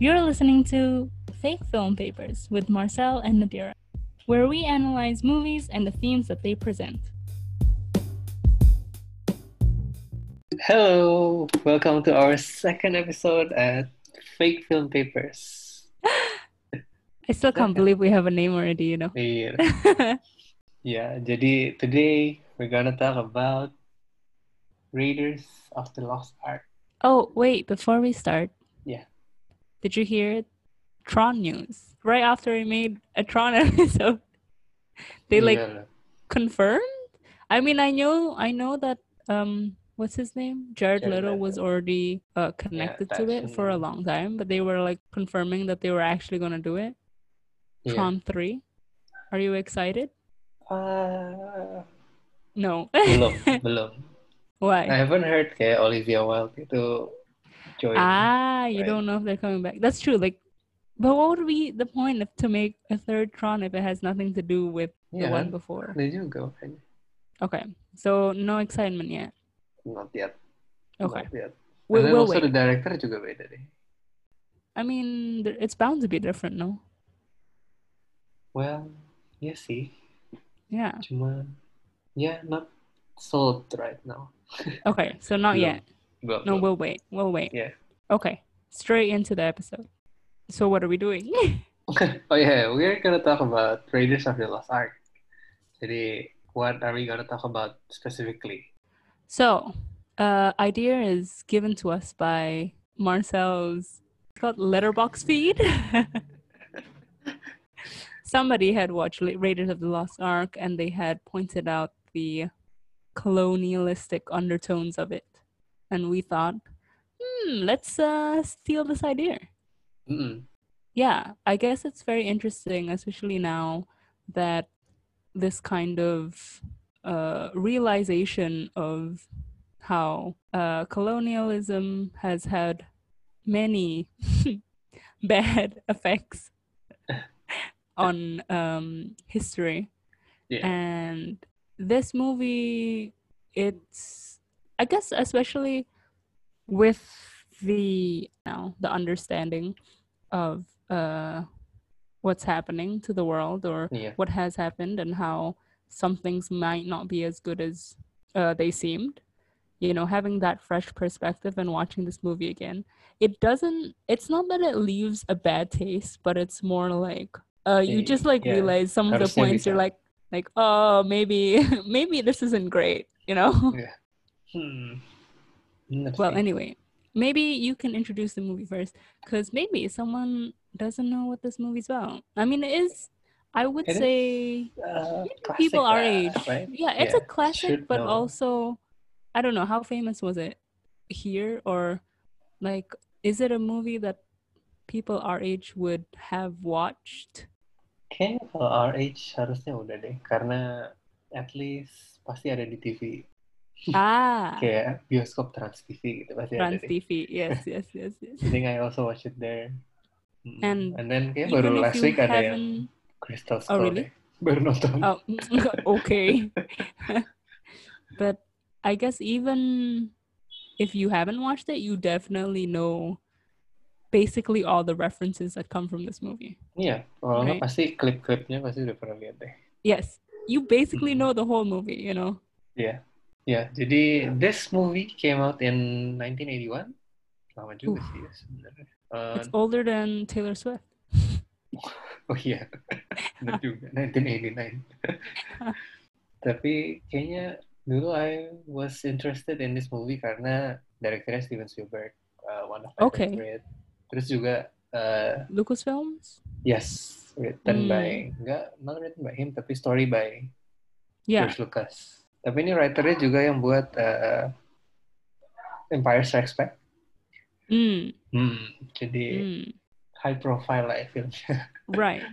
You're listening to Fake Film Papers with Marcel and Nadira, where we analyze movies and the themes that they present. Hello, welcome to our second episode at Fake Film Papers. I still can't believe we have a name already, you know. Iya, yeah. Jadi today we're gonna talk about Raiders of the Lost Ark. oh, wait, before we start. Yeah. Did you hear it? Tron news. Right after we made a Tron episode. They like Gimana? confirmed? I mean, I know I know that um what's his name? Jared, Jared Leto was already uh connected to it for a long time, but they were like confirming that they were actually going to do it. Yeah. Tron 3. Are you excited? Ah, No. belum, belum. Why? I haven't heard kayak Olivia Wilde itu Ah, you right. don't know if they're coming back. That's true. Like, but what would be the point of to make a third Tron if it has nothing to do with the one before? Ada juga makanya. Okay, so no excitement yet. Not yet. Okay, Not yet. we, And then we'll also wait. the director juga beda deh. I mean, it's bound to be different, no? Well, yeah sih. Yeah. Cuma, yeah, not sold right now. Okay, so not Belum. yet. Belum, No, we'll wait. We'll wait. Yeah. Okay, straight into the episode. So what are we doing? oh yeah, we're gonna talk about Raiders of the Lost Ark. Jadi, what are we gonna talk about specifically? so, uh, idea is given to us by Marcel's it's called Letterboxd feed. Somebody had watched Raiders of the Lost Ark and they had pointed out the colonialistic undertones of it, and we thought, hmm, let's uh, steal this idea. Mm-mm. yeah i guess it's very interesting especially now that this kind of uh, realization of how uh, colonialism has had many bad effects on um, history Yeah. and this movie it's i guess especially with the now the understanding of uh what's happening to the world or Yeah. what has happened and how some things might not be as good as uh, they seemed. You know having that fresh perspective and watching this movie again it doesn't it's not that it leaves a bad taste but it's more like uh you Eh, just like yeah, realize some of the points you're like like oh maybe maybe this isn't great you know? Hmm. Well anyway maybe you can introduce the movie first because maybe someone doesn't know what this movie's about i mean it is i would It is say Uh, people our lah, age right? yeah it's a classic but know. also i don't know how famous was it here or like is it a movie that people our age would have watched Kayaknya kalau our age harusnya udah deh, karena at least pasti ada di TV. Ah Kayak bioskop Trans TV gitu pasti trans ada deh. tv yes yes yes yes I think I also watched it there. Mm, And And then kayak baru last week ada yang Crystal Oh, Skull really? deh. Baru nonton. Oh, okay. but I guess even if you haven't watched it, you definitely know basically all the references that come from this movie. Iya, kalau Right. pasti klip-klipnya pasti udah pernah lihat deh. Yes, you basically Mhm. know the whole movie, you know. Iya. Ya, jadi this movie came out in 1981. Lama juga Oof. sih ya sebenarnya. Uh, It's older than Taylor Swift. oh iya, benar juga, 1989. Tapi kayaknya dulu I was interested in this movie karena direkturnya Steven Spielberg, uh, one of my Okay. favorite. Terus juga, uh, Lucasfilms? yes, written Hmm. by, enggak, not written by him, tapi story by Yeah. George Lucas. Tapi ini writernya juga yang buat uh, Empire Strikes Back. Mm, Hmm, jadi mm. high profile lah ya filmnya. Right.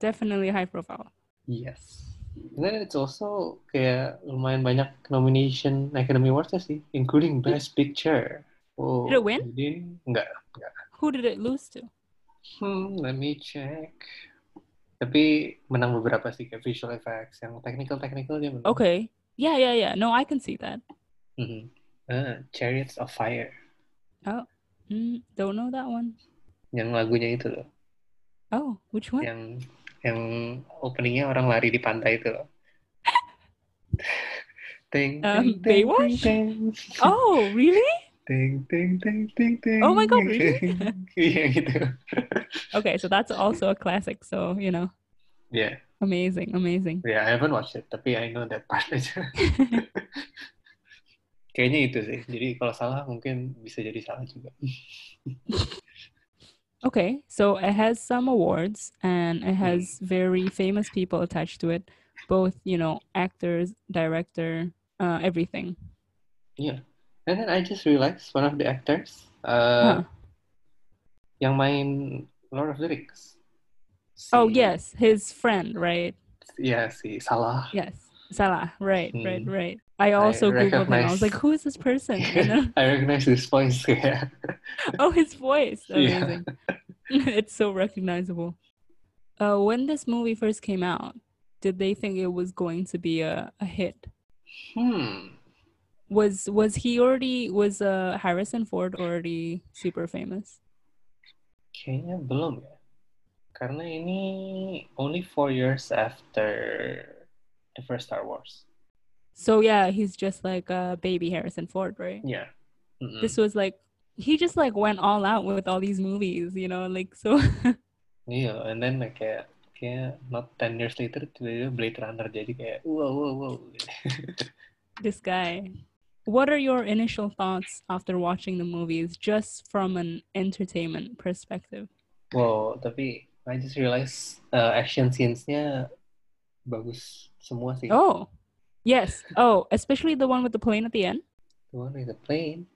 Definitely high profile. yes. And then it's also kayak lumayan banyak nomination Academy Awards sih, including Best Picture. Oh, Did it win? Jadi enggak, enggak. Who did it lose to? Hmm, let me check. Tapi menang beberapa sih kayak visual effects, yang technical technical dia menang. Okay. Yeah, yeah, yeah. No, I can see that. Mhm. Ah, Chariots of Fire. Mm, don't know that one. yang lagunya itu loh. Oh, which one? Yang yang openingnya orang lari di pantai itu loh. ting, Um, ting, Baywatch? ting, ting. Oh, really? Ting, ting, ting, ting, ting. Oh my God, really? Iya gitu. Okay, so that's also a classic. So, you know, Yeah, amazing, amazing. yeah, I haven't watched it, tapi I know that part aja. Kayaknya itu sih. Jadi kalau salah mungkin bisa jadi salah juga. Okay, so it has some awards and it has very famous people attached to it, both, you know, actors, director, uh, everything. Yeah. And then I just realized one of the actors uh, Huh. yang main Lord of the Rings. Oh, yes, his friend, right? Iya si Sallah. Yes, Sallah, right, right, Hmm. right. I also Googled him. I was like, who is this person? I recognize his voice kayak. oh, his voice. Yeah. Amazing. it's so recognizable. Uh, when this movie first came out, did they think it was going to be a, a hit? Hmm. Was was he already was uh Harrison Ford already super famous? Kayaknya belum ya. Karena ini only four years after the first Star Wars. So yeah, he's just like a baby Harrison Ford, right? Yeah. Mm-mm. This was like he just like went all out with all these movies, you know, like so yeah, and then like, kayak kayak not 10 years later tiba-tiba Blade Runner jadi kayak wow wow wow. this guy. What are your initial thoughts after watching the movies just from an entertainment perspective? wow, tapi I just realized uh, action scenes-nya bagus semua sih. Oh. Yes. Oh, especially the one with the plane at the end. The one with the plane.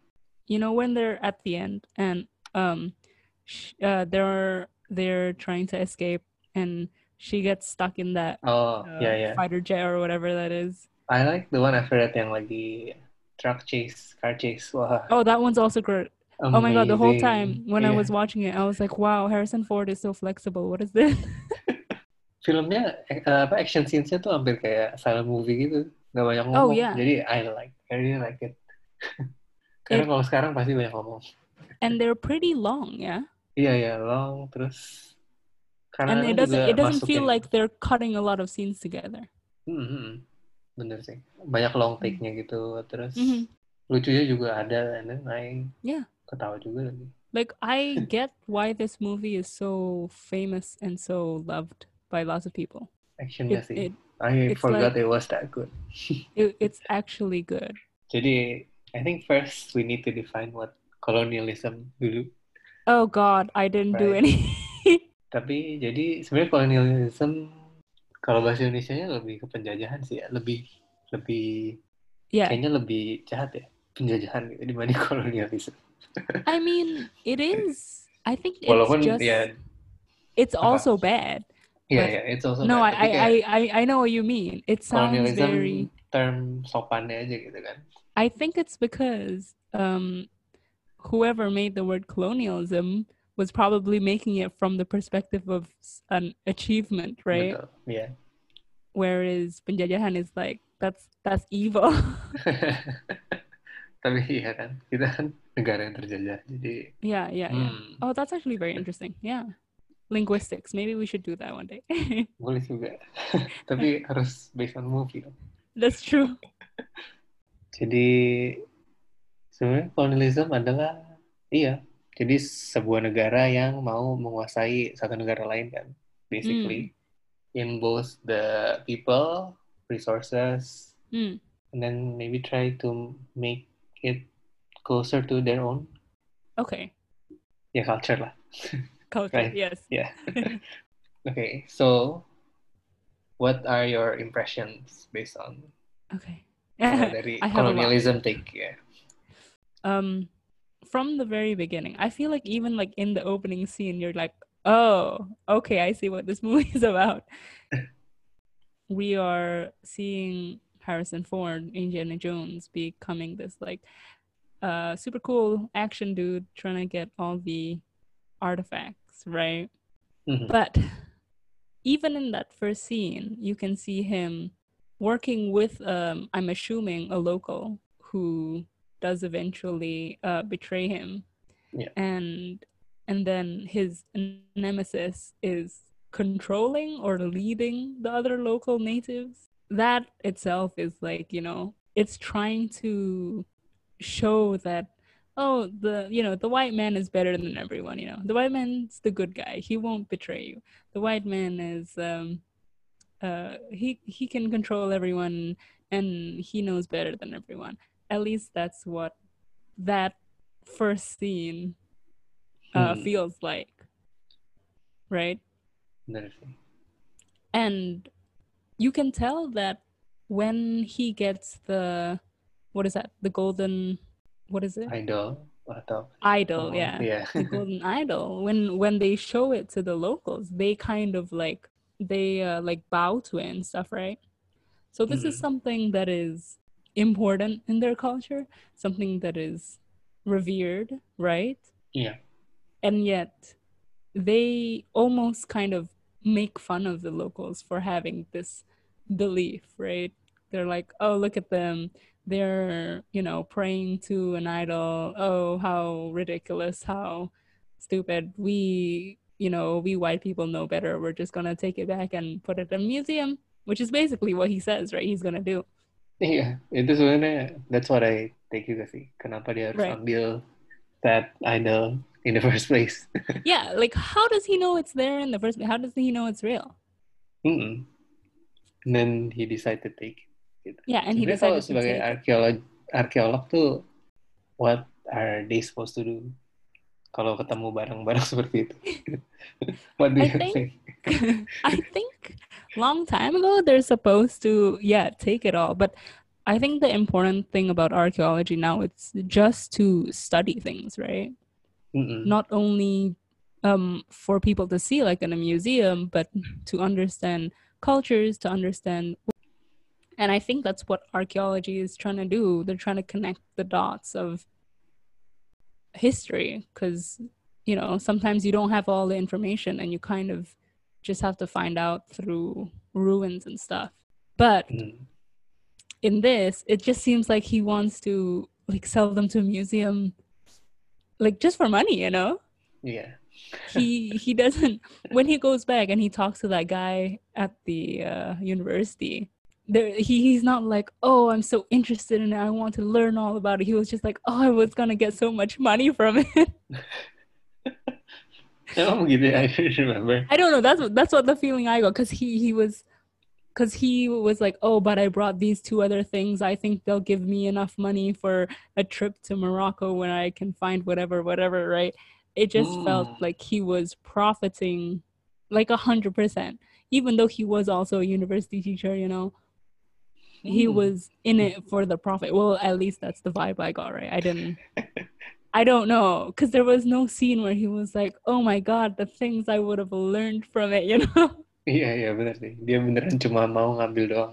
You know when they're at the end and um sh- uh they're they're trying to escape and she gets stuck in that Oh, uh, yeah, yeah. fighter jet or whatever that is. I like the one after that yang lagi truck chase, car chase. Wah, Oh, that one's also great. Oh my god, the whole amazing. time when I Iya. was watching it, I was like, wow, Harrison Ford is so flexible. What is this? filmnya eh, apa action scenes-nya tuh hampir kayak silent movie gitu. Gak banyak ngomong. Oh, yeah. Jadi I like, I really like it. Karena It- kalau sekarang pasti banyak ngomong. and they're pretty long, yeah. Iya ya, long terus karena And it doesn't it doesn't feel like they're cutting a lot of scenes together. Hmm, hmm. bener sih. Banyak long take-nya gitu. Terus Mhm. lucunya juga ada. And then I Yeah. Ketawa juga lagi. Like I get why this movie is so famous and so loved by lots of people. Actionnya It, sih. it, I forgot like- it was that good. it it's actually good. Jadi I think first we need to define what colonialism dulu. Oh God, I didn't do Right. any. Tapi jadi sebenarnya colonialism kalau bahasa Indonesia-nya lebih ke penjajahan sih ya, lebih lebih yeah, kayaknya lebih jahat ya penjajahan gitu dibanding kolonialisme. I mean it is. I think it's Walaupun just ya it's apa? also bad. But- ya it's also No, bad. I, I, I, I I know what you mean. It sounds colonialism very. term sopannya aja gitu kan. I think it's because um, whoever made the word colonialism was probably making it from the perspective of an achievement, right? Betul. Iya. Whereas penjajahan is like that's that's evil. Tapi iya kan, kita kan negara yang terjajah. Jadi yeah, yeah, yeah. hmm, Oh, that's actually very interesting. Yeah, linguistics. Maybe we should do that one day. boleh juga. Tapi harus based on movie that's true. Jadi sebenarnya kolonialisme adalah iya. Jadi sebuah negara yang mau menguasai satu negara lain kan, basically in both the people, resources, Hmm. and then maybe try to make it closer to their own Okay. Yeah, culture lah. Culture. Right. Yes. Yeah. okay, so what are your impressions based on Okay. uh, dari I have a colonialism take? Yeah. um from the very beginning i feel like even like in the opening scene you're like oh okay i see what this movie is about we are seeing harrison ford indiana jones becoming this like uh super cool action dude trying to get all the artifacts right Mhm. but even in that first scene you can see him working with um i'm assuming a local who does eventually uh, betray him Yeah. and and then his nemesis is controlling or leading the other local natives. That itself is like, you know, it's trying to show that oh the you know the white man is better than everyone you know. The white man's the good guy. He won't betray you. The white man is um uh he he can control everyone and he knows better than everyone. At least that's what that first scene uh Hmm. feels like right? Sih. and you can tell that when he gets the what is that? The golden what is it? Idol atau idol oh, yeah. yeah. the golden idol. When when they show it to the locals they kind of like they uh, like bow to it and stuff right? So this is Mhm. something that is important in their culture something that is revered right? Yeah. And yet they almost kind of make fun of the locals for having this belief right? They're like oh look at them. They're you know praying to an idol. Oh how ridiculous how stupid. We you know we white people know better. We're just gonna take it back and put it in a museum which is basically what he says right? He's gonna do. Iya, itu sebenarnya that's what I think juga sih. Kenapa dia harus Right. ambil that idol in the first place? yeah like how does he know it's there in the first place how does he know it's real Mm-mm. And then he decided to take it. Gitu. yeah and he Sebenarnya decided kalau to sebagai arkeolog arkeolog tuh what are they supposed to do kalau ketemu barang-barang seperti itu? what do I you think- think? I think long time ago they're supposed to yeah take it all but I think the important thing about archaeology now it's just to study things right Mm-mm. not only um for people to see like in a museum but to understand cultures to understand and I think that's what archaeology is trying to do they're trying to connect the dots of history because you know sometimes you don't have all the information and you kind of just have to find out through ruins and stuff but Mm. in this it just seems like he wants to like sell them to a museum like just for money you know Yeah. he he doesn't when he goes back and he talks to that guy at the uh, university there he, he's not like oh i'm so interested in it i want to learn all about it he was just like oh i was gonna get so much money from it Emang begitu ya? I don't remember. i don't know that's what that's what the feeling i got because he he was because he was like oh but i brought these two other things. I think they'll give me enough money for a trip to morocco when i can find whatever whatever right? It just felt Mm. like he was profiting like a hundred percent even though he was also a university teacher you know? He Hmm. was in it for the profit. Well at least that's the vibe i got right? I didn't i don't know because there was no scene where he was like oh my god the things i would have learned from it you know Iya, iya benar sih. Dia beneran cuma mau ngambil doang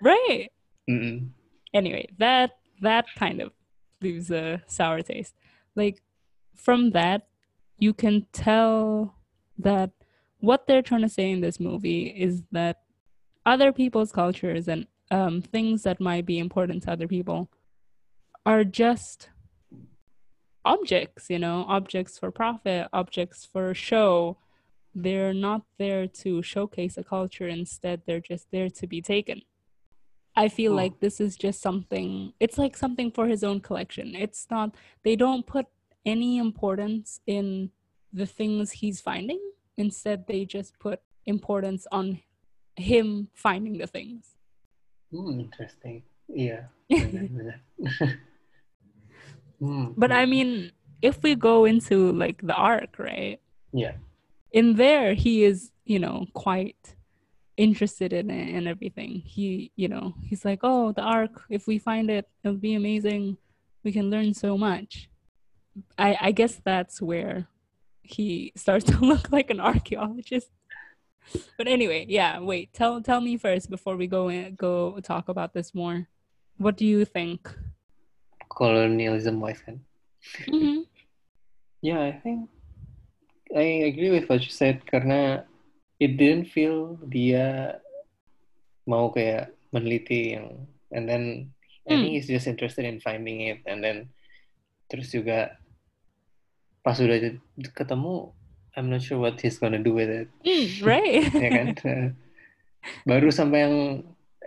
right Mm-mm. anyway that that kind of leaves a sour taste like from that you can tell that what they're trying to say in this movie is that other people's cultures and um, things that might be important to other people are just objects you know objects for profit objects for show they're not there to showcase a culture instead they're just there to be taken I feel Hmm. like this is just something, it's like something for his own collection. It's not, they don't put any importance in the things he's finding. Instead, they just put importance on him finding the things. Hmm, interesting. Yeah. Hmm, But I mean, if we go into like the ark, right? Yeah. In there, he is, you know, quite interested in it and everything. He, you know, he's like, oh, the ark, if we find it, it'll be amazing. We can learn so much. I, I guess that's where he starts to look like an archaeologist. But anyway, yeah, wait, tell tell me first before we go in, go talk about this more. What do you think? colonialism wise kan. Mhm. Yeah, I think I agree with what you said karena it didn't feel dia mau kayak meneliti yang and then I Hmm. think he's just interested in finding it and then terus juga pas udah ketemu I'm not sure what he's gonna do with it Mm, right? ya kan baru sampai yang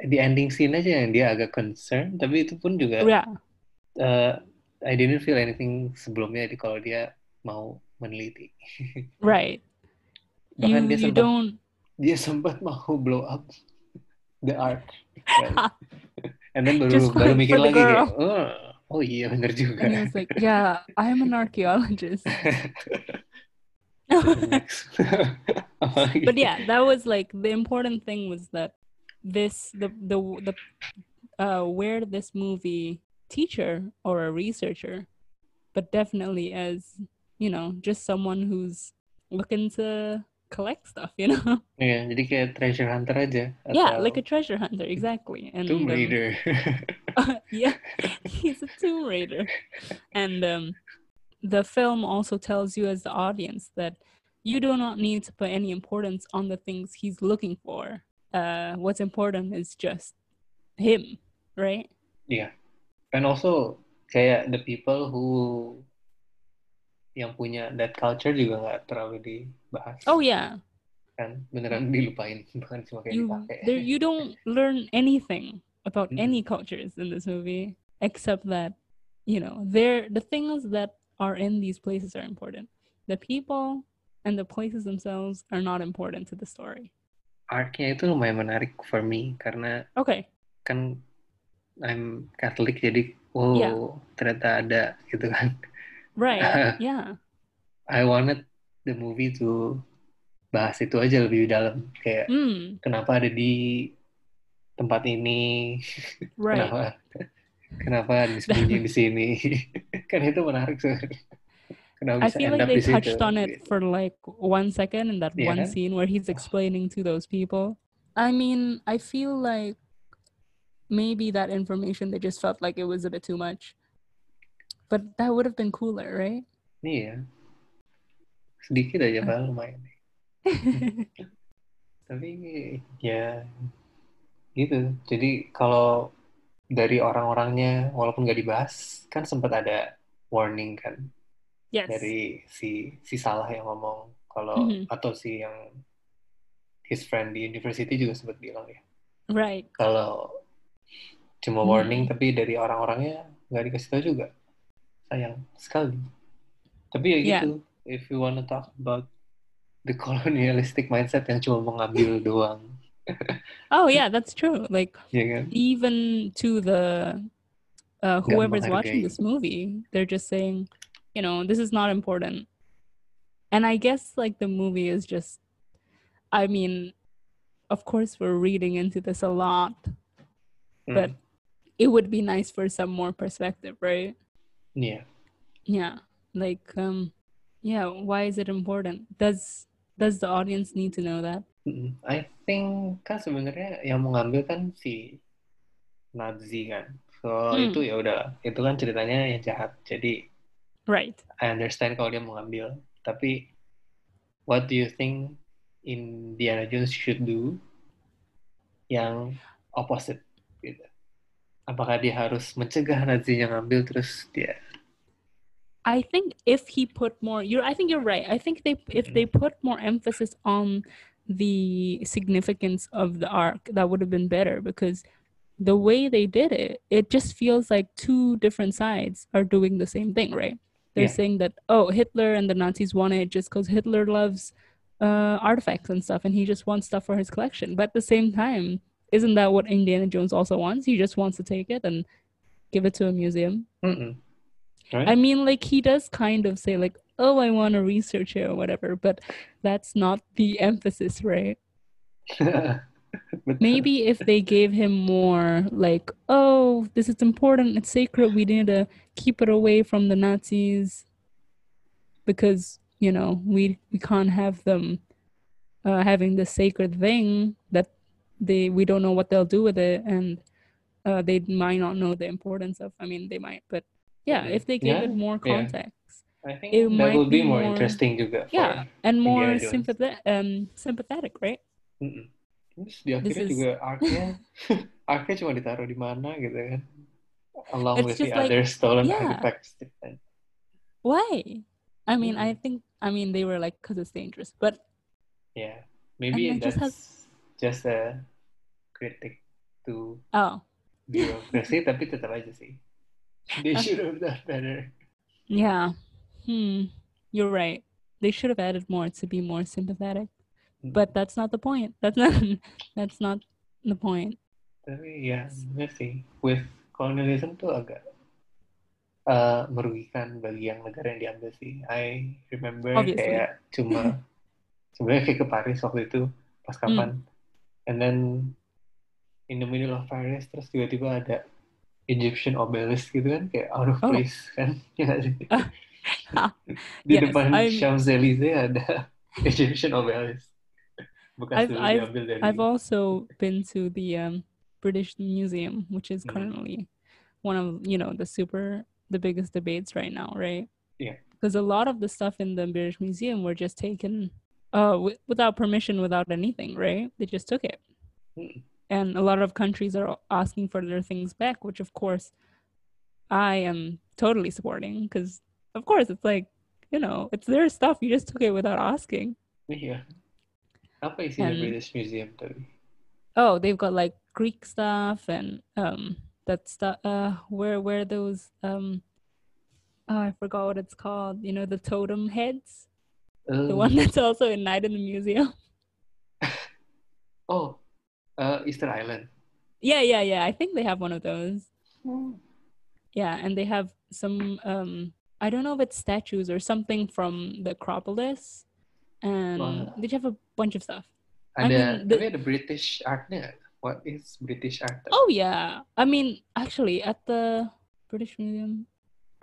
di ending scene aja yang dia agak concern tapi itu pun juga yeah. uh, I didn't feel anything sebelumnya di kalau dia mau meneliti Right. You you don't dia sempat mau blow up the art Right. and then baru Just baru mikir lagi kayak girl. oh, oh iya bener juga and he was like, Yeah, I'm an archaeologist. But yeah, that was like the important thing was that this the the the uh where this movie teacher or a researcher, but definitely as you know just someone who's looking to collect stuff, you know. Iya, jadi kayak treasure hunter aja. yeah, like a treasure hunter, exactly. And Tomb um, Raider. yeah, he's a tomb raider. And um, the film also tells you as the audience that you do not need to put any importance on the things he's looking for. Uh, what's important is just him, right? Yeah, And also kayak the people who yang punya that culture juga nggak terlalu dibahas. Oh yeah, Kan beneran dilupain, bukan cuma kayak you dipakai. there you don't learn anything about Mm. any cultures in this movie except that you know they're the things that are in these places are important. The people and the places themselves are not important to the story. Arc-nya itu lumayan menarik for me karena Okay. kan I'm Catholic jadi oh Iya. ternyata ada gitu kan. Right. yeah. I wanted the movie to bahas itu aja lebih dalam kayak Mm, kenapa ada di tempat ini right. kenapa kenapa disembunyi di sini kan itu menarik kenapa I feel like they touched on it for like one second in that Iya one scene where he's explaining to those people. I mean, I feel like maybe that information they just felt like it was a bit too much. But that would have been cooler, right? iya sedikit aja pak lumayan tapi ya gitu jadi kalau dari orang-orangnya walaupun gak dibahas kan sempat ada warning kan yes. dari si si salah yang ngomong kalau Mhm. atau si yang his friend di university juga sempat bilang ya Right. kalau cuma Hmm. warning tapi dari orang-orangnya nggak dikasih tahu juga sayang sekali tapi ya Yeah. gitu if you wanna talk about the colonialistic mindset yang cuma mengambil doang Oh yeah, that's true. Like ya kan even to the uh, whoever's watching this movie, they're just saying, you know, this is not important. And I guess like the movie is just, I mean, of course we're reading into this a lot, Hmm, but it would be nice for some more perspective, right? Iya Yeah, like um, yeah. Why is it important? Does does the audience need to know that? I think kan sebenarnya yang mengambil kan si Nazi kan so Hmm. itu ya udah itu kan ceritanya yang jahat jadi Right. I understand kalau dia mau ngambil, tapi what do you think Indiana Jones should do yang opposite? Apakah dia harus mencegah Nazinya ngambil terus dia I think if he put more, you're. I think you're right. I think they if they put more emphasis on the significance of the ark, that would have been better because the way they did it, it just feels like two different sides are doing the same thing, right? They're Yeah. saying that oh, Hitler and the Nazis want it just because Hitler loves uh, artifacts and stuff, and he just wants stuff for his collection. But at the same time, isn't that what Indiana Jones also wants? He just wants to take it and give it to a museum. Right? I mean, like he does kind of say like, "Oh, I want to research it or whatever," but that's not the emphasis, right? Maybe if they gave him more like, "Oh, this is important. It's sacred. We need to keep it away from the Nazis because you know we we can't have them uh, having this sacred thing that they we don't know what they'll do with it and." Uh, they might not know the importance of. I mean, they might, but yeah, Mhm. if they gave Yeah, it more yeah. context, I think it that might will be be more more- interesting juga for yeah and more sympathetic um sympathetic right Mm-mm. Terus di akhirnya is- juga ark-nya ark-nya cuma ditaruh di mana gitu kan along It's with the like- other stolen yeah. artifacts why i I mean, I Mm. think I mean they were like because it's dangerous, but Yeah, maybe that's just just, a critic to oh bureaucracy, tapi tetap aja sih. They should have done better. yeah, hmm, you're right. They should have added more to be more sympathetic, Mm. but that's not the point. That's not that's not the point. Tapi ya, bener sih. With colonialism tuh agak uh, merugikan bagi yang negara yang diambil sih. I remember Obviously. kayak cuma sebenarnya kayak ke Paris waktu itu pas Hmm. kapan. And then in the middle of Paris terus tiba-tiba ada Egyptian obelisk gitu kan kayak out of Oh. place kan. Ya nggak sih? Ah, Di yes, depan I'm- Champs-Élysées ada Egyptian obelisk. Bekas I've- I've- I've also been to the um, British Museum, which is Mhm. currently one of you know the super the biggest debates right now, right? Yeah. Because a lot of the stuff in the British Museum were just taken uh wi- without permission, without anything, right? They just took it, Mm. And a lot of countries are asking for their things back, which of course I am totally supporting because of course it's like you know it's their stuff. You just took it without asking. Iya. Apa isinya And- British Museum tadi? oh they've got like greek stuff and um that stuff uh where where those um oh i forgot what it's called you know the totem heads the Eh, one that's also in night in the museum Oh, uh, Easter Island. yeah yeah yeah i think they have one of those yeah and they have some um i don't know if it's statues or something from the acropolis and Wow. they have a bunch of stuff I Ada, mean, the- tapi ada British artnya nggak? What is British art? Oh yeah. I mean, actually, at the British Museum,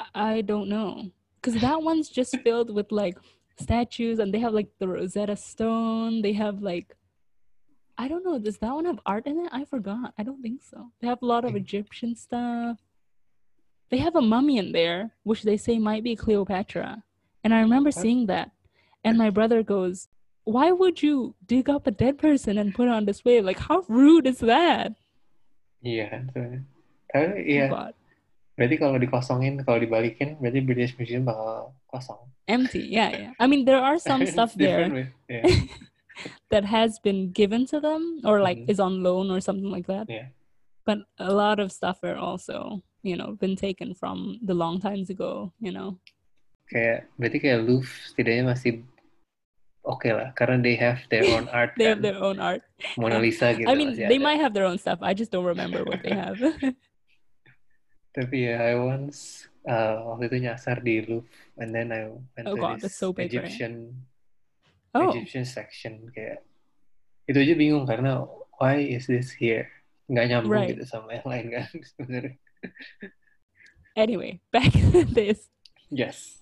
I, I don't know, because that one's just filled with like statues, and they have like the Rosetta Stone. They have like, I don't know. Does that one have art in it? I forgot. I don't think so. They have a lot of Mm. Egyptian stuff. They have a mummy in there, which they say might be Cleopatra, and I remember seeing that, and my brother goes. Why would you dig up a dead person and put it on display? Like, how rude is that? Iya sebenarnya. Tapi iya, God. berarti kalau dikosongin, kalau dibalikin, berarti British Museum bakal kosong. empty yeah yeah i mean there are some stuff there with- yeah, that has been given to them or like Mhm. is on loan or something like that Yeah. but a lot of stuff are also you know been taken from the long times ago you know Kayak, berarti kayak Louvre setidaknya masih oke lah, karena they have their own art they have their own art Mona Lisa gitu i mean they ada. might have their own stuff i just don't remember what they have Tapi ya, I once uh, waktu itu nyasar di Louvre, and then I went Oh to God, this so big, right? Egyptian oh Egyptian section kayak itu aja bingung karena why is this here? Nggak nyambung Right. gitu sama yang lain kan sebenarnya. anyway back to this Yes.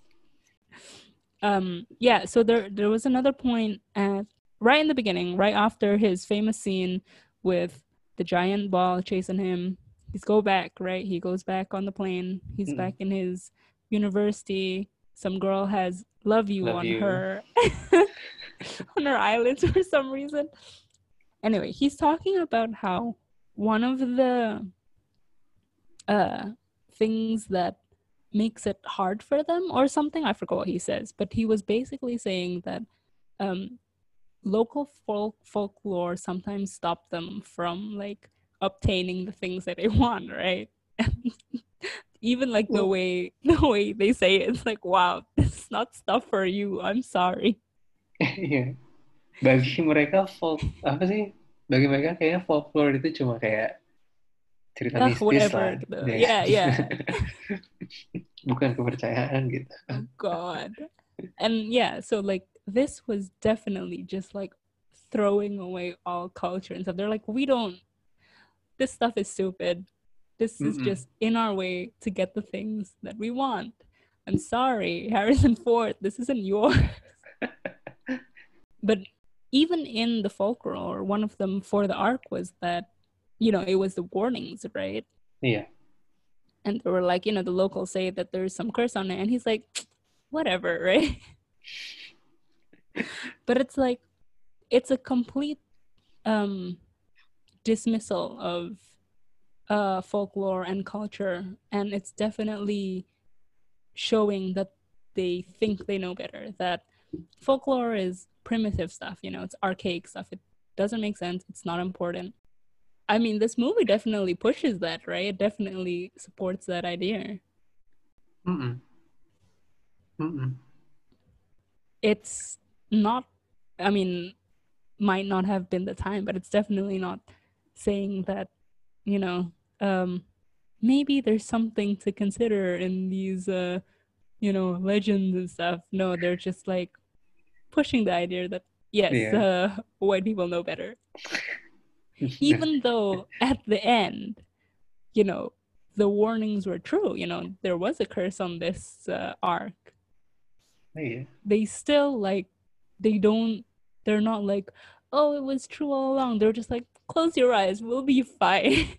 um yeah so there there was another point at right in the beginning right after his famous scene with the giant ball chasing him he's go back right he goes back on the plane he's Mm. back in his university some girl has love you Love on you. her on her eyelids for some reason anyway he's talking about how one of the uh things that makes it hard for them or something i forgot what he says but he was basically saying that um local folk folklore sometimes stop them from like obtaining the things that they want right even like the way the way they say it, it's like wow this is not stuff for you i'm sorry yeah. Bagi mereka folk apa sih? Bagi mereka kayaknya folklore itu cuma kayak cerita Ah, mistis whatever lah. gitu. Yeah, yeah. Bukan kepercayaan gitu. oh god and yeah so like this was definitely just like throwing away all culture and stuff they're like we don't this stuff is stupid this is Mm-mm. just in our way to get the things that we want i'm sorry harrison ford this isn't yours but even in the folklore one of them for the ark was that you know it was the warnings right Yeah. and they were like, you know, the locals say that there's some curse on it, and he's like, whatever, right? but it's like, it's a complete um, dismissal of uh, folklore and culture, and it's definitely showing that they think they know better. That folklore is primitive stuff, you know, it's archaic stuff. It doesn't make sense. It's not important. I mean, this movie definitely pushes that, right? It definitely supports that idea. Mm-mm. Mm-mm. It's not, I mean, might not have been the time, but it's definitely not saying that, you know, um, maybe there's something to consider in these, uh, you know, legends and stuff. No, they're just like pushing the idea that, yes, Yeah. uh, white people know better. even though at the end, you know, the warnings were true, you know, there was a curse on this uh, ark. Iya. They still like, they don't, they're not like, oh, it was true all along. They're just like, close your eyes, we'll be fine.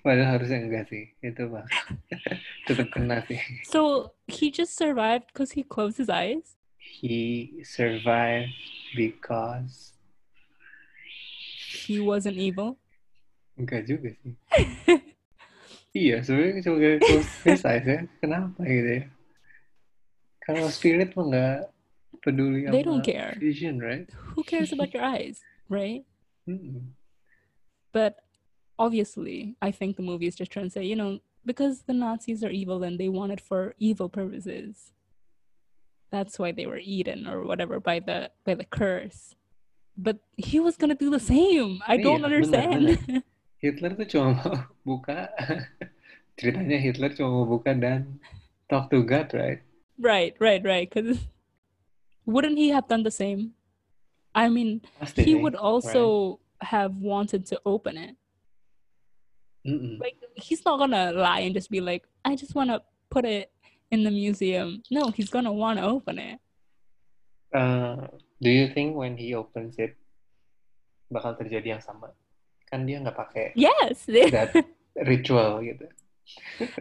Padahal harusnya enggak sih. Itu bang. Tetap kena sih. so he just survived because he closed his eyes. He survived because He wasn't evil. enggak juga sih. Iya, sebenarnya sebagai close eyes ya. Kenapa gitu ya? Kalau spirit mah nggak peduli They don't care. vision, right? Who cares about your eyes, right? Mm-mm. But obviously, I think the movie is just trying to say, you know, because the Nazis are evil and they want it for evil purposes. That's why they were eaten or whatever by the by the curse. But he was gonna do the same. I don't benar, understand. Hitler tuh cuma mau buka ceritanya Hitler cuma mau buka dan talk to God, right? right, right, right. Because wouldn't he have done the same? I mean, he would also have wanted to open it. Mm-mm. like he's not gonna lie and just be like i just want to put it in the museum no he's gonna want to open it Uh, do you think when he opens it bakal terjadi yang sama? Kan dia nggak pakai yes that ritual gitu.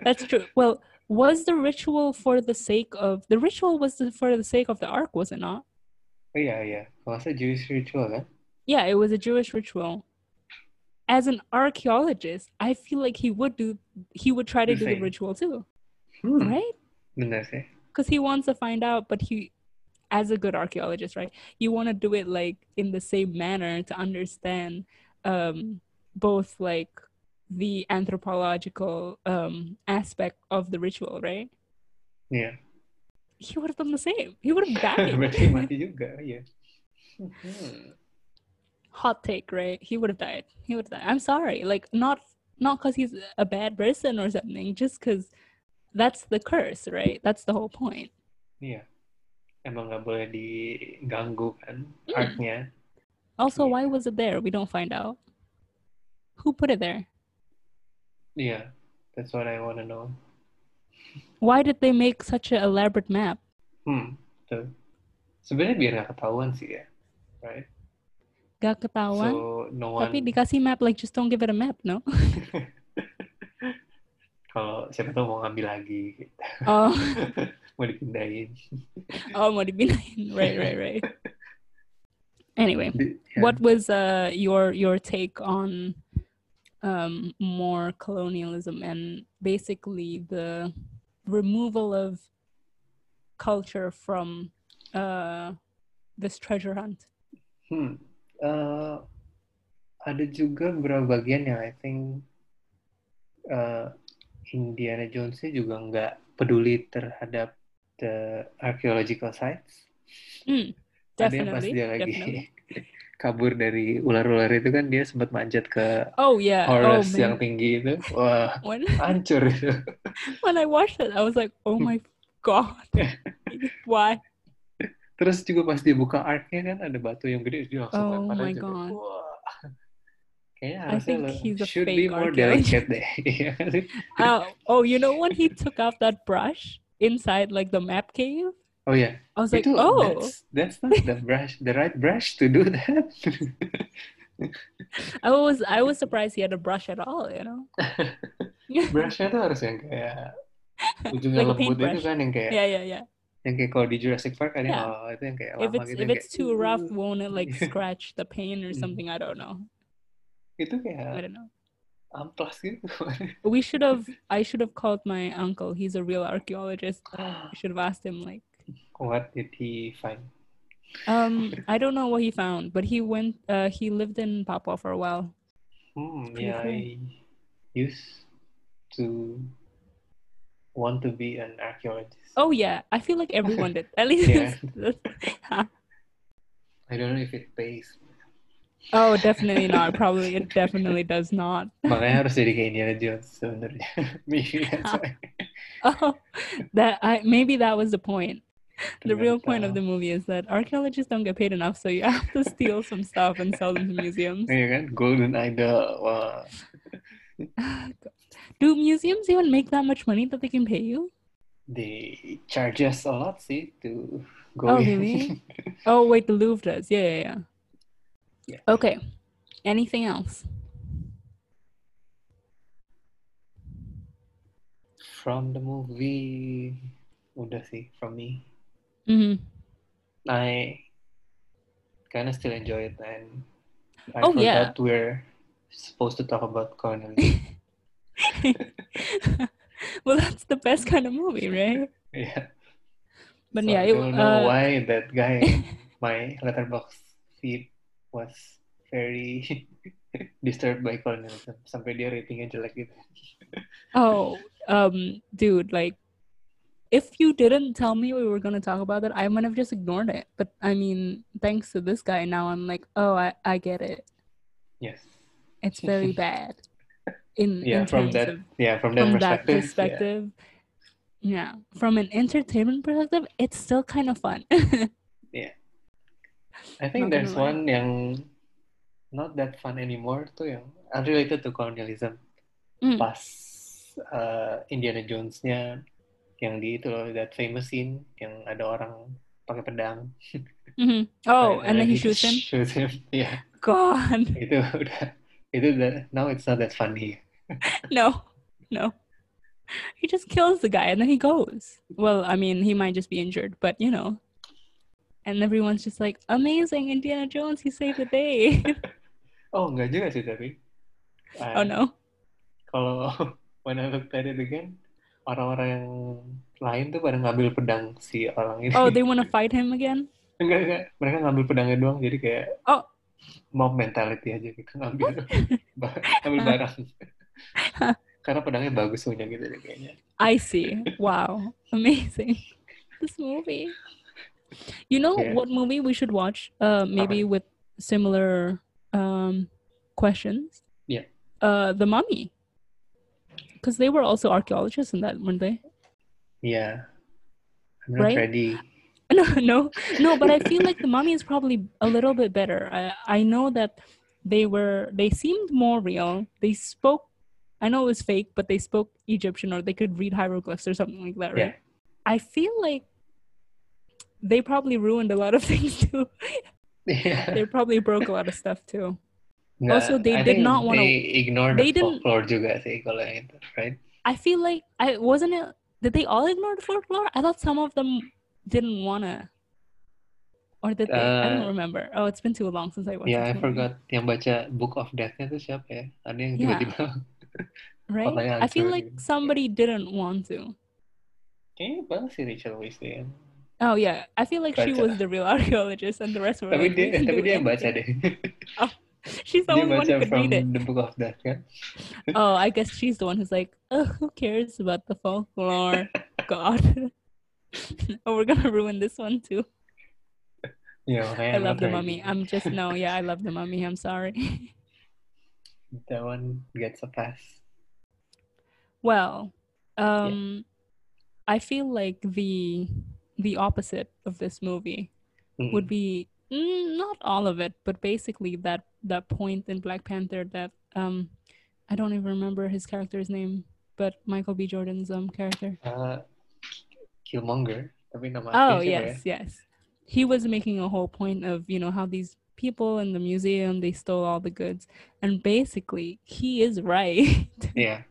that's true well was the ritual for the sake of the ritual was the, for the sake of the ark was it not? Oh yeah, iya, kalau saya Jewish ritual kan? yeah it was a jewish ritual. As an archaeologist i feel like he would do he would try to The do the ritual too. Hmm, right? Because he wants to find out but he as a good archaeologist right you want to do it like in the same manner to understand um both like the anthropological um aspect of the ritual right Yeah. he would have done the same he would have died Berarti mati juga, iya. Hot take right he would have died he would have died i'm sorry like not not because he's a bad person or something just because that's the curse right that's the whole point Iya. Emang nggak boleh diganggu kan Hmm. artnya. also Yeah. why was it there we don't find out who put it there Iya, that's what I wanna know. Why did they make such an elaborate map? Hmm, betul. Sebenarnya biar nggak ketahuan sih ya, right? Gak ketahuan. So no one. Tapi dikasih map, like just don't give it a map, no? Kalau siapa tahu mau ngambil lagi, gitu. oh, mau dipindahin. oh mau dipindahin. Right, right, right. Anyway, ya. what was uh your your take on um more colonialism and basically the removal of culture from uh this treasure hunt? Hmm. eh, ada juga beberapa bagian yang I think eh, Indiana Jones juga nggak peduli terhadap the archaeological sites. Mm, Ada yang pas definitely, dia lagi definitely. kabur dari ular-ular itu kan dia sempat manjat ke Oh yeah. Oh Horus yang man. tinggi itu. Wah, When hancur itu. when I watched it, I was like, oh my god, why? Terus juga pas dia buka arknya kan ada batu yang gede dia langsung Oh lempar my aja. God. Wah. Kayaknya I think lo he's a should be more delicate deh. Oh, oh, you know when he took out that brush inside like the map cave? Oh ya, I was like, itu oh, that's that's not the brush, the right brush to do that. I was I was surprised he had a brush at all. You know? Brushnya tuh harus yang kayak ujungnya Like lembut itu kan yang kayak yeah, yeah, yeah. yang kayak kalau di Jurassic Park ada yang Yeah. oh, itu yang kayak If lama it's gitu if it's kayak, too rough, won't it like scratch the paint or Mm. something? I don't know. itu kayak. I don't know. amplas gitu. We should have. I should have called my uncle. He's a real archaeologist. I should have asked him like. What did he find? Um, I don't know what he found, but he went. Uh, he lived in Papua for a while. Hmm, yeah, cool. I used to want to be an archaeologist. Oh yeah, I feel like everyone did. At least. Yeah. I don't know if it pays. oh, definitely not. Probably it definitely does not. Makanya harus jadi kayak Indiana Jones sebenarnya. Maybe that's why. Oh, that I maybe that was the point. The real point of the movie is that archaeologists don't get paid enough, so you have to steal some stuff and sell them to museums. Iya kan, Golden Idol. Wah, Do museums even make that much money that they can pay you? they charge us a lot sih to go Oh, in. really? Oh, wait, the Louvre does. Yeah, yeah, yeah. Yeah. Okay. Anything else? From the movie, udah sih from me. Hmm I kind of still enjoy it and I Oh, yeah. forgot we're supposed to talk about colonialism. well, that's the best kind of movie, right? yeah. But So yeah, I don't know uh, why that guy, my Letterboxd feed was very disturbed by colonialism. Sampai dia ratingnya jelek gitu. Oh, um, dude, like, if you didn't tell me we were gonna talk about that, I might have just ignored it. But I mean, thanks to this guy, now I'm like, oh, I, I get it. Yes. It's very bad. In Yeah, in from that of yeah, from that from that perspective. yeah. Yeah. From an entertainment perspective, it's still kind of fun. Yeah. I think Not there's one yang not that fun anymore tuh yang unrelated to colonialism. Mm. Pas uh, Indiana Jones-nya yang di itu loh, that famous scene yang ada orang pakai pedang. Mhm. Oh, Right, and then he shoots him. Shoots him. Yeah, God, itu udah itu udah now it's not that funny. no, no. He just kills the guy and then he goes. Well, I mean, he might just be injured, but you know. And everyone's just like, amazing, Indiana Jones, he saved the day. Oh, enggak juga sih tapi. oh Uh, no. Kalau when I looked at it again, orang-orang yang lain tuh pada ngambil pedang si orang ini. Oh, they want to fight him again? Enggak, enggak. Mereka ngambil pedangnya doang, jadi kayak Oh. mob mentality aja gitu. Ngambil, ba- ngambil barang. Karena pedangnya bagus punya gitu deh kayaknya. I see. Wow. Amazing. This movie. You know Yeah. what movie we should watch? Uh maybe with similar um questions? Yeah. Uh The Mummy. Because they were also archaeologists in that, weren't they? Yeah, I'm not Right? ready. No, no, no, but I feel like the mummy is probably a little bit better. I I know that they were they seemed more real. They spoke I know it was fake, but they spoke Egyptian or they could read hieroglyphs or something like that, right? Yeah. I feel like they probably ruined a lot of things too. Iya. they probably broke a lot of stuff too. Nggak, Also, they I did not wanna- They ignore they the didn't- folklore juga sih kalau yang itu, right? I feel like I wasn't it did they all ignore the folklore? I thought some of them didn't wanna. Or did they? I don't Uh, remember. Oh, it's been too long since I watched Ya, I forgot. Yang baca Book of Death-nya tuh siapa ya? Ada yang Yeah. tiba-tiba Right? Kotanya I feel like gitu. somebody didn't want to. kayaknya banget sih Rachel Weisz. Oh yeah, I feel like she was the real archaeologist, and the rest were Tapi like, "We dia tapi dia yang baca anything." deh. She's the Dia only one who could read it. the Book of Death kan. Oh, I guess she's the one who's like, oh, who cares about the folklore? God. oh, we're gonna ruin this one too. Makanya I I'm love the mummy. I'm just no, yeah, I love the mummy. I'm sorry. That one gets a pass. well, um, I feel like the the opposite of this movie Mm. would be mm, not all of it, but basically that that point in Black Panther that um I don't even remember his character's name, but Michael B. Jordan's um character. Uh, Killmonger. Tapi nama Oh yes, yes. He was making a whole point of, you know, how these people in the museum they stole all the goods. And basically he is right. Yeah.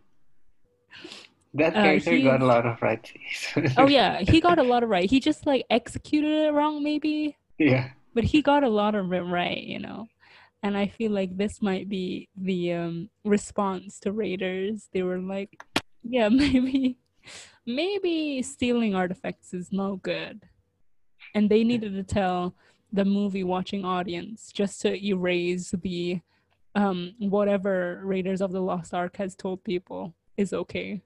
That Uh, character he- got a lot of right. oh yeah, he got a lot of right. He just like executed it wrong maybe, yeah. But he got a lot of it right, you know. and I feel like this might be the um, response to Raiders. They were like, yeah, maybe, maybe stealing artifacts is no good, and they needed to tell the movie watching audience just to erase the um whatever Raiders of the Lost Ark has told people is okay.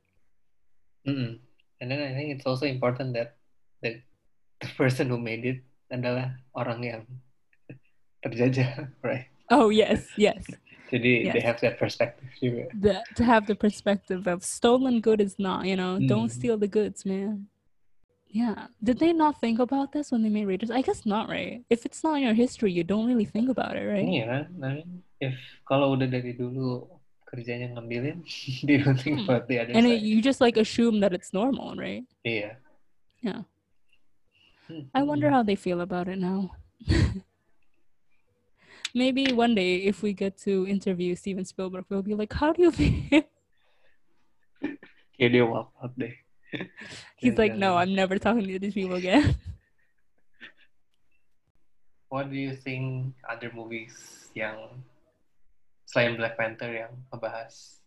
Mm-mm. And then I think it's also important that the, the person who made it adalah orang yang terjajah, right? Oh yes, yes. Jadi Yes. they have that perspective juga. The, to have the perspective of stolen good is not, you know, don't Mm. steal the goods, man. Yeah. Did they not think about this when they made Raiders? I guess not, right? If it's not in your history, you don't really think about it, right? Kan? I mean, if kalau udah dari dulu kerjanya ngambilin, they don't think Hmm. about the other And side. you just like assume that it's normal, right? Iya. Yeah. I wonder mm-hmm. how they feel about it now. Maybe one day, if we get to interview Steven Spielberg, we'll be like, "How do you feel?" Dia walk out deh. He's like, "No, I'm never talking to these people again." What do you think other movies yang selain Black Panther yang ngebahas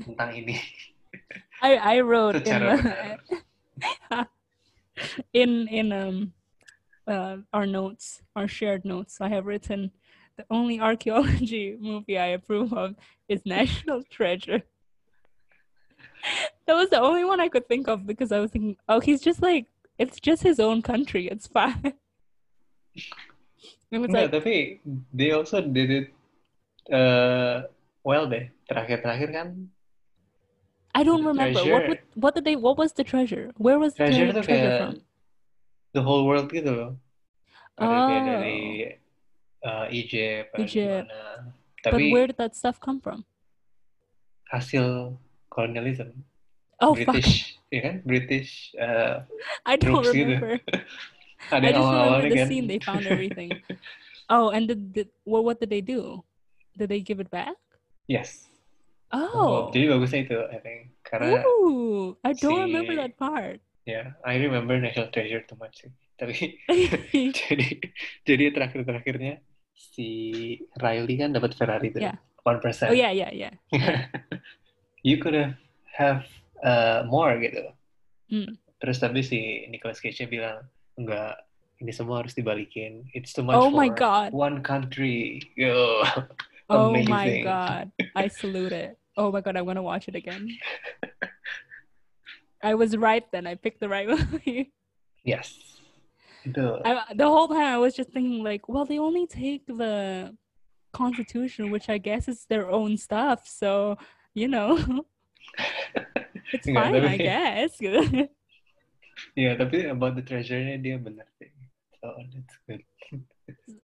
tentang ini I I wrote in the? In in um uh, our notes, our shared notes. I have written the only archaeology movie I approve of is National Treasure. That was the only one I could think of because I was thinking, oh, he's just like it's just his own country. It's fine. It like, tapi they also did it uh, well deh. Terakhir-terakhir kan I don't remember what would, what did they what was the treasure? Where was treasure the treasure from? the whole world gitu loh. Oh. dari uh, Egypt, Egypt. gimana. But where did that stuff come from? hasil colonialism, Oh fuck! British, ya kan? British uh, I don't gitu. remember. ada I just remember the kan. scene they found everything. Oh, and did, did well, what did they do? Did they give it back? Yes. Oh, Jadi bagusnya itu, I think. Karena ooh, I don't remember si- that part. ya, I remember National Treasure too much sih. Tapi jadi jadi terakhir-terakhirnya si Riley kan dapat Ferrari tuh. Yeah. 1%. oh yeah, yeah, yeah. you could have have uh, more gitu. Hmm. Terus tapi si Nicolas Cage bilang enggak ini semua harus dibalikin. It's too much Oh my for God. one country. Yo. Oh my god, I salute it. Oh my god, I'm gonna watch it again. I was right then. I picked the right movie. Yes. Itu I, the whole time I was just thinking like, well, they only take the Constitution, which I guess is their own stuff. So you know, it's fine, I guess. yeah, tapi about the treasure-nya dia benar sih. So that's good.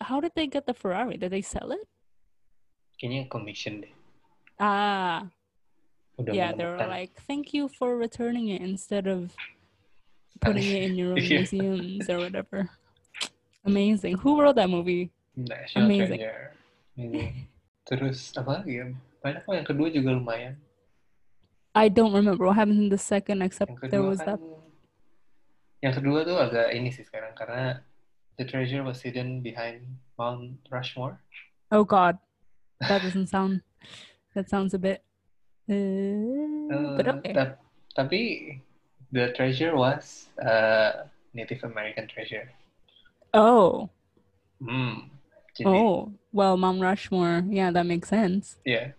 How did they get the Ferrari? Did they sell it? Kayaknya commission deh. Ah, Udah yeah. They were like, thank you for returning it instead of putting it in your own Yeah. museums or whatever. Amazing. Who wrote that movie? National Amazing. Treasure. Terus apa lagi ya? Banyak kok yang kedua juga lumayan. I don't remember what happened in the second, except there was kan that. yang kedua tuh agak ini sih sekarang karena the treasure was hidden behind Mount Rushmore. Oh God, that doesn't sound. That sounds a bit. Uh, but Eh, okay. tap- tapi the treasure was uh, Native American treasure. Oh, Hmm. Oh. Well, Mount Rushmore. Yeah, that makes sense. yeah,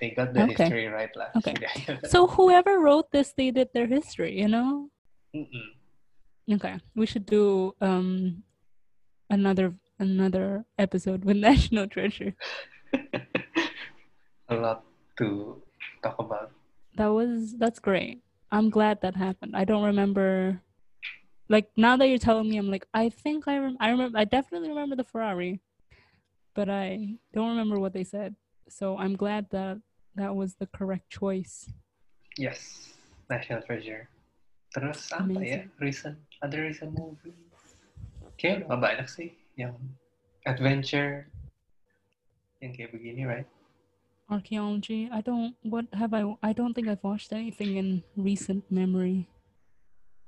they got the Okay. history right lah. Okay. So whoever wrote this, they did their history. You know. Mm-mm. Okay, we should do um another another episode with National Treasure. A lot to talk about. That was that's great. I'm glad that happened. I don't remember. Like now that you're telling me, I'm like I think I rem- I remember. I definitely remember the Ferrari, but I don't remember what they said. So I'm glad that that was the correct choice. Yes, National Treasure. Terus apa ya? Amazing. Recent, other recent movies. Kayaknya udah banyak sih yang adventure yang kayak begini, right? Archaeology. I don't. What have I? I don't think I've watched anything in recent memory.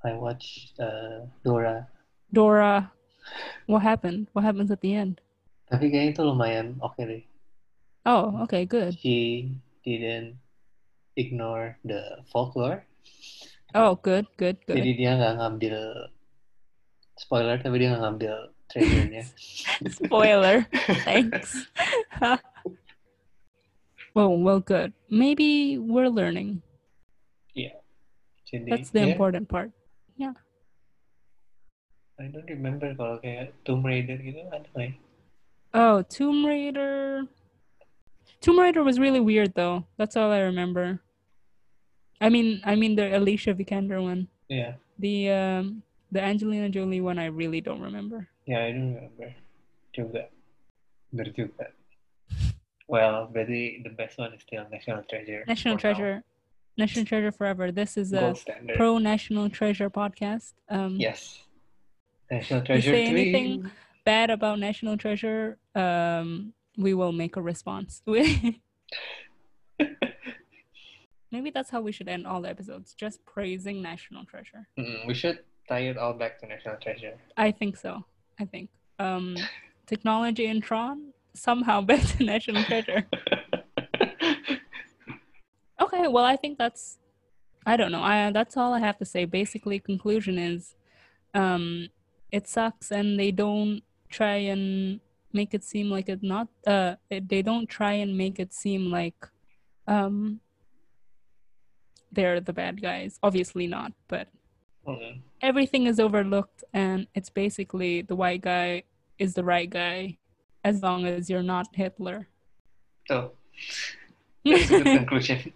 I watched uh, Dora. Dora. What happened? What happens at the end? Tapi kayaknya itu lumayan oke deh. Oh, okay, good. She didn't ignore the folklore. Oh, good, good, good. Jadi dia nggak ngambil spoiler, tapi dia nggak ngambil treasure-nya. Spoiler. Thanks. well, well, good. Maybe we're learning. Jadi That's the ya, important part. Yeah. I don't remember kalau kayak Tomb Raider gitu ada nggak? Oh, Tomb Raider. Tomb Raider was really weird though. That's all I remember. I mean, I mean the Alicia Vikander one. Yeah. The um, the Angelina Jolie one. I really don't remember. Yeah, I don't remember juga. Bener juga. Well, berarti the best one is still National Treasure. National for now. Treasure. National Treasure forever. This is a pro National Treasure podcast. Um, Yes. National Treasure. If you Treasure say 3. anything bad about National Treasure, um, we will make a response. Maybe that's how we should end all the episodes, just praising National Treasure. Mm, we should tie it all back to National Treasure. I think so. I think. Um, technology in Tron somehow to National Treasure. Okay, well, I think that's. I don't know. I that's all I have to say. Basically, conclusion is, um, it sucks, and they don't try and make it seem like it not. Uh, it, they don't try and make it seem like, um, they're the bad guys. Obviously not, but everything is overlooked, and it's basically the white guy is the right guy, as long as you're not Hitler. Tuh, oh. that's a good conclusion.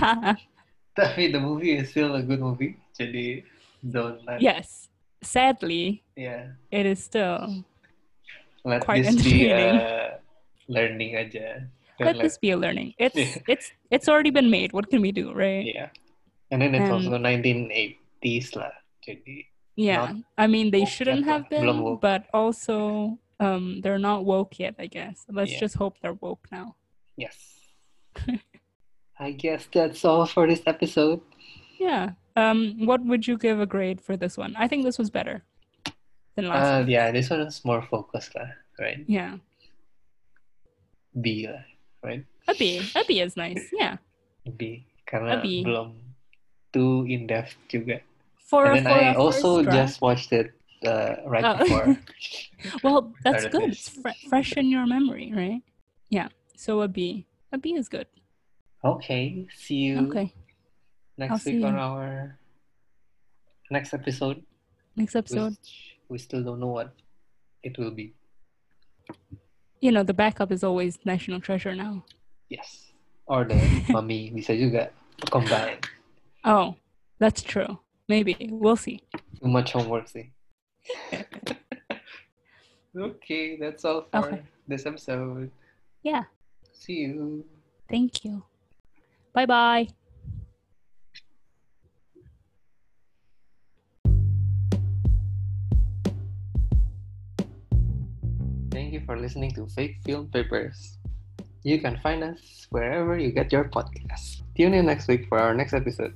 Tapi the movie is still a good movie. Jadi don't let yes, sadly, yeah it is still. let Quite this be a learning aja. Don't Let this be a learning. It's it's it's already been made. What can we do, right? yeah. And then it's also 1980s lah. Jadi Yeah. I mean, they shouldn't have. Belum been, but also um they're not woke yet. I guess. Let's Yeah. just hope they're woke now. yes. I guess that's all for this episode. Yeah. Um. What would you give a grade for this one? I think this was better than last. Uh, one. yeah, this one is more focused lah, right? Yeah. B right? A B. A B is nice. Yeah. B karena A B. belum too in depth juga. For and then for I a also first just watched it uh, right Oh. before. Well, that's good. this. It's fre- fresh in your memory, right? Yeah. So a B. A B is good. Okay, see you Okay. next I'll week on you. our next episode. Next episode. We still don't know what it will be. You know, the backup is always National Treasure now. Yes. Or the mummy bisa juga combine. Oh, that's true. Maybe. We'll see. Too much homework sih. okay, that's all for Okay. this episode. Yeah. See you. Thank you. Bye bye. Thank you for listening to Fake Film Papers. You can find us wherever you get your podcasts. Tune in next week for our next episode.